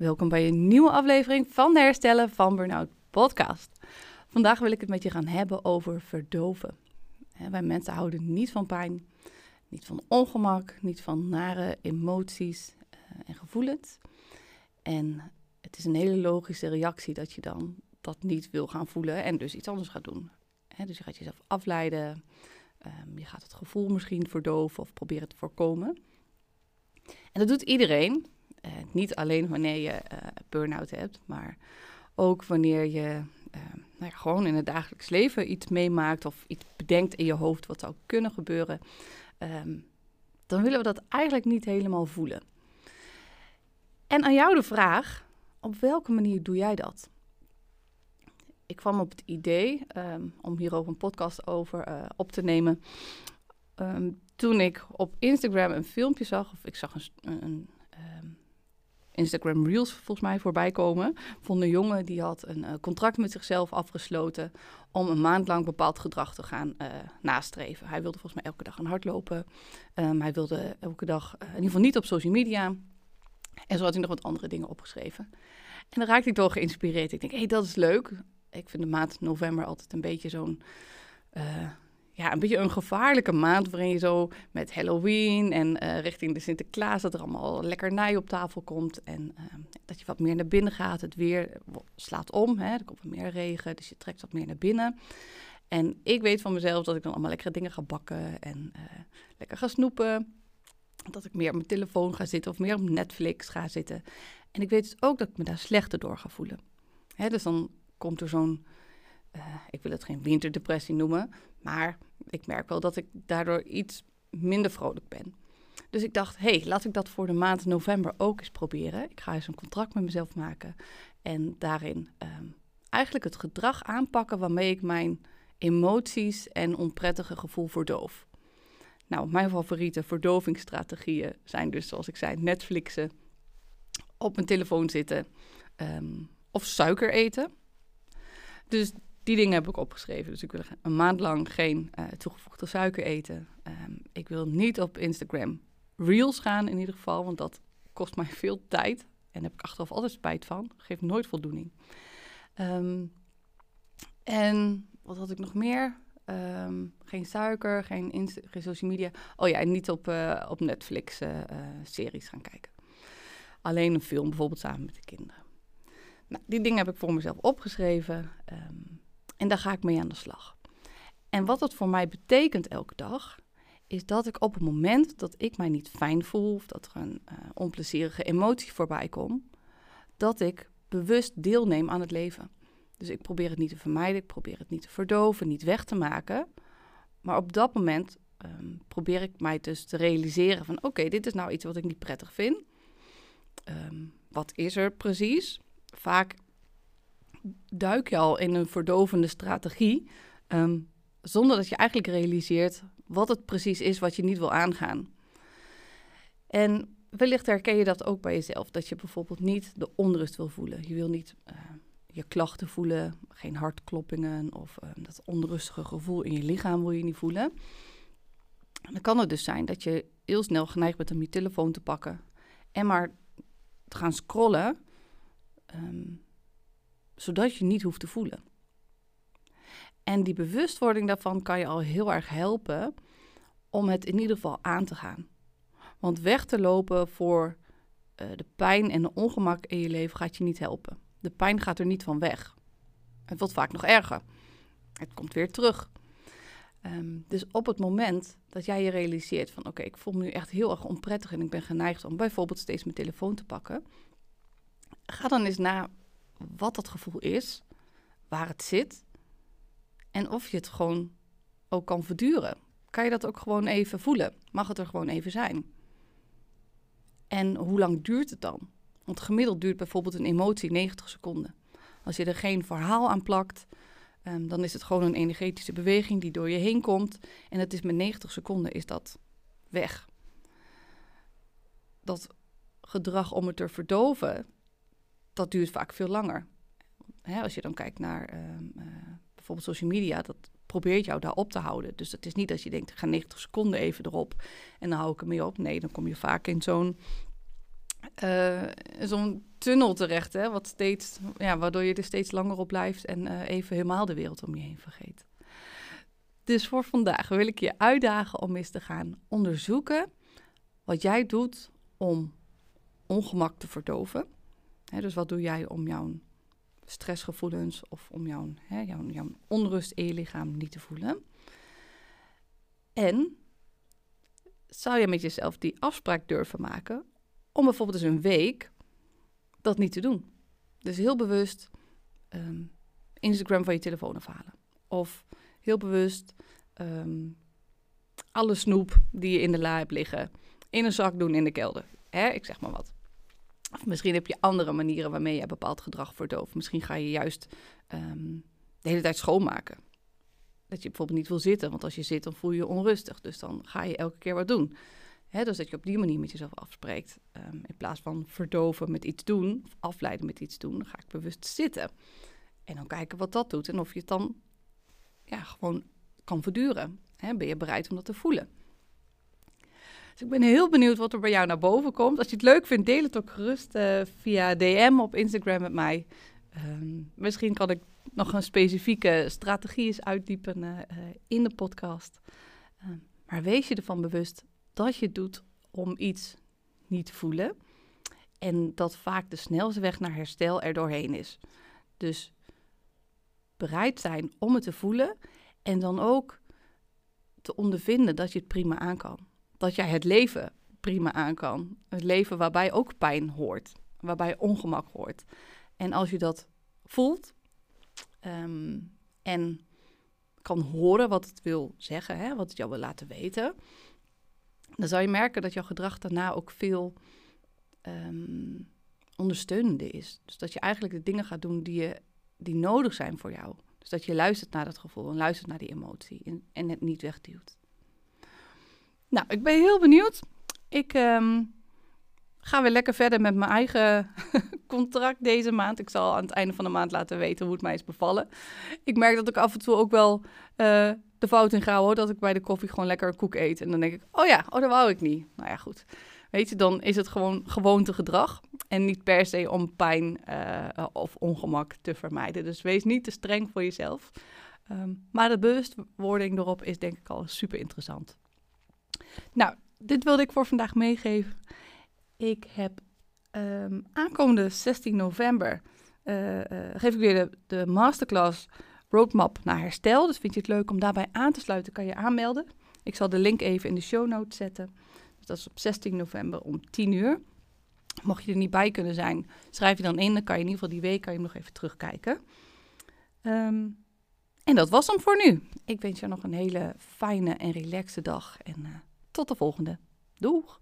Welkom bij een nieuwe aflevering van de Herstellen van Burnout podcast. Vandaag wil ik het met je gaan hebben over verdoven. wij mensen houden niet van pijn, niet van ongemak, niet van nare emoties eh, en gevoelens. En het is een hele logische reactie dat je dan dat niet wil gaan voelen en dus iets anders gaat doen. dus je gaat jezelf afleiden, ehm, je gaat het gevoel misschien verdoven of proberen te voorkomen. En dat doet iedereen. Uh, niet alleen wanneer je uh, burn-out hebt, maar ook wanneer je uh, nou ja, gewoon in het dagelijks leven iets meemaakt of iets bedenkt in je hoofd wat zou kunnen gebeuren. Um, dan willen we dat eigenlijk niet helemaal voelen. En aan jou de vraag: op welke manier doe jij dat? Ik kwam op het idee um, om hierover een podcast over op te nemen. Um, toen ik op Instagram een filmpje zag, of ik zag een, een Instagram Reels volgens mij voorbij komen. Van een jongen die had een uh, contract met zichzelf afgesloten om een maand lang bepaald gedrag te gaan uh, nastreven. Hij wilde volgens mij elke dag gaan hardlopen. Um, hij wilde elke dag, uh, in ieder geval niet op social media. En zo had hij nog wat andere dingen opgeschreven. En dan raakte ik toch geïnspireerd. Ik denk, hé, hey, dat is leuk. Ik vind de maand november altijd een beetje zo'n ja, een beetje een gevaarlijke maand waarin je zo met Halloween en uh, richting de Sinterklaas dat er allemaal lekkernij op tafel komt en uh, dat je wat meer naar binnen gaat. Het weer slaat om, hè, er komt wat meer regen, dus je trekt wat meer naar binnen. En ik weet van mezelf dat ik dan allemaal lekkere dingen ga bakken en uh, lekker ga snoepen. Dat ik meer op mijn telefoon ga zitten of meer op Netflix ga zitten. En ik weet dus ook dat ik me daar slechter door ga voelen. Hè, dus dan komt er zo'n, ik wil het geen winterdepressie noemen, maar ik merk wel dat ik daardoor iets minder vrolijk ben. Dus ik dacht, hé, hey, laat ik dat voor de maand november ook eens proberen. Ik ga eens een contract met mezelf maken en daarin ehm, eigenlijk het gedrag aanpakken waarmee ik mijn emoties en onprettige gevoel verdoof. Nou, mijn favoriete verdovingsstrategieën zijn dus, zoals ik zei, Netflixen, op mijn telefoon zitten um, of suiker eten. Dus die dingen heb ik opgeschreven. Dus ik wil een maand lang geen uh, toegevoegde suiker eten. Um, ik wil niet op Instagram reels gaan in ieder geval, want dat kost mij veel tijd. En daar heb ik achteraf altijd spijt van. Geeft nooit voldoening. Um, en wat had ik nog meer? Um, geen suiker, geen, social media. Oh ja, en niet op, uh, op Netflix uh, series gaan kijken. Alleen een film, bijvoorbeeld samen met de kinderen. Nou, die dingen heb ik voor mezelf opgeschreven. En daar ga ik mee aan de slag. En wat dat voor mij betekent elke dag, is dat ik op het moment dat ik mij niet fijn voel of dat er een uh, onplezierige emotie voorbij komt, dat ik bewust deelneem aan het leven. Dus ik probeer het niet te vermijden, ik probeer het niet te verdoven, niet weg te maken. Maar op dat moment um, probeer ik mij dus te realiseren van oké, dit is nou iets wat ik niet prettig vind. Um, wat is er precies? Vaak duik je al in een verdovende strategie. Um, zonder dat je eigenlijk realiseert wat het precies is wat je niet wil aangaan. En wellicht herken je dat ook bij jezelf. Dat je bijvoorbeeld niet de onrust wil voelen. Je wil niet uh, je klachten voelen, geen hartkloppingen of uh, dat onrustige gevoel in je lichaam wil je niet voelen. En dan kan het dus zijn dat je heel snel geneigd bent om je telefoon te pakken en maar te gaan scrollen. Um, zodat je niet hoeft te voelen. En die bewustwording daarvan kan je al heel erg helpen om het in ieder geval aan te gaan. Want weg te lopen voor uh, de pijn en de ongemak in je leven gaat je niet helpen. De pijn gaat er niet van weg. Het wordt vaak nog erger. Het komt weer terug. Um, dus op het moment dat jij je realiseert van oké, ik voel me nu echt heel erg onprettig en ik ben geneigd om bijvoorbeeld steeds mijn telefoon te pakken, ga dan eens na wat dat gevoel is, waar het zit en of je het gewoon ook kan verduren. Kan je dat ook gewoon even voelen? Mag het er gewoon even zijn? En hoe lang duurt het dan? Want gemiddeld duurt bijvoorbeeld een emotie 90 seconden. Als je er geen verhaal aan plakt, um, dan is het gewoon een energetische beweging die door je heen komt. En het is met 90 seconden is dat weg. Dat gedrag om het te verdoven, dat duurt vaak veel langer. Hè, als je dan kijkt naar uh, uh, bijvoorbeeld social media, dat probeert jou daar op te houden. Dus het is niet dat je denkt, ga 90 seconden even erop en dan hou ik ermee op. Nee, dan kom je vaak in zo'n zo'n tunnel terecht, hè, wat steeds, ja, waardoor je er steeds langer op blijft en uh, even helemaal de wereld om je heen vergeet. Dus voor vandaag wil ik je uitdagen om eens te gaan onderzoeken wat jij doet om ongemak te verdoven. Dus wat doe jij om jouw stressgevoelens of om jouw, jouw, jouw onrust in je lichaam niet te voelen? En zou je met jezelf die afspraak durven maken om bijvoorbeeld eens een week dat niet te doen? Dus heel bewust ehm, Instagram van je telefoon afhalen. Of heel bewust um, alle snoep die je in de la hebt liggen in een zak doen in de kelder. Ik zeg maar wat. Misschien heb je andere manieren waarmee je bepaald gedrag verdooft. Misschien ga je juist ehm, de hele tijd schoonmaken. Dat je bijvoorbeeld niet wil zitten, want als je zit dan voel je je onrustig. Dus dan ga je elke keer wat doen. Dus dat je op die manier met jezelf afspreekt. Ehm, in plaats van verdoven met iets doen, of afleiden met iets doen, dan ga ik bewust zitten. En dan kijken wat dat doet en of je het dan ja, gewoon kan verduren. Ben je bereid om dat te voelen? Dus ik ben heel benieuwd wat er bij jou naar boven komt. Als je het leuk vindt, deel het ook gerust uh, via DM op Instagram met mij. Um, misschien kan ik nog een specifieke strategie eens uitdiepen uh, in de podcast. Uh, maar wees je ervan bewust dat je het doet om iets niet te voelen. En dat vaak de snelste weg naar herstel er doorheen is. Dus bereid zijn om het te voelen en dan ook te ondervinden dat je het prima aan kan. Dat jij het leven prima aan kan. Het leven waarbij ook pijn hoort, waarbij ongemak hoort. En als je dat voelt ehm, en kan horen wat het wil zeggen, hè, wat het jou wil laten weten, dan zal je merken dat jouw gedrag daarna ook veel um, ondersteunender is. Dus dat je eigenlijk de dingen gaat doen die, je, die nodig zijn voor jou. Dus dat je luistert naar dat gevoel en luistert naar die emotie en, en het niet wegduwt. Nou, ik ben heel benieuwd. Ik um, ga weer lekker verder met mijn eigen contract deze maand. Ik zal aan het einde van de maand laten weten hoe het mij is bevallen. Ik merk dat ik af en toe ook wel uh, de fout in ga hoor. Dat ik bij de koffie gewoon lekker koek eet. En dan denk ik, oh ja, oh, dat wou ik niet. Nou ja, goed. Weet je, dan is het gewoon gewoontegedrag. En niet per se om pijn uh, of ongemak te vermijden. Dus wees niet te streng voor jezelf. Um, maar de bewustwording erop is denk ik al super interessant. Nou, dit wilde ik voor vandaag meegeven. Ik heb um, aankomende 16 november uh, geef ik weer de, masterclass Roadmap naar herstel. Dus vind je het leuk om daarbij aan te sluiten, kan je aanmelden. Ik zal de link even in de show notes zetten. Dus dat is op 16 november om 10 uur. Mocht je er niet bij kunnen zijn, schrijf je dan in. Dan kan je in ieder geval die week kan je nog even terugkijken. Um, en dat was hem voor nu. Ik wens je nog een hele fijne en relaxe dag. En uh, tot de volgende. Doeg!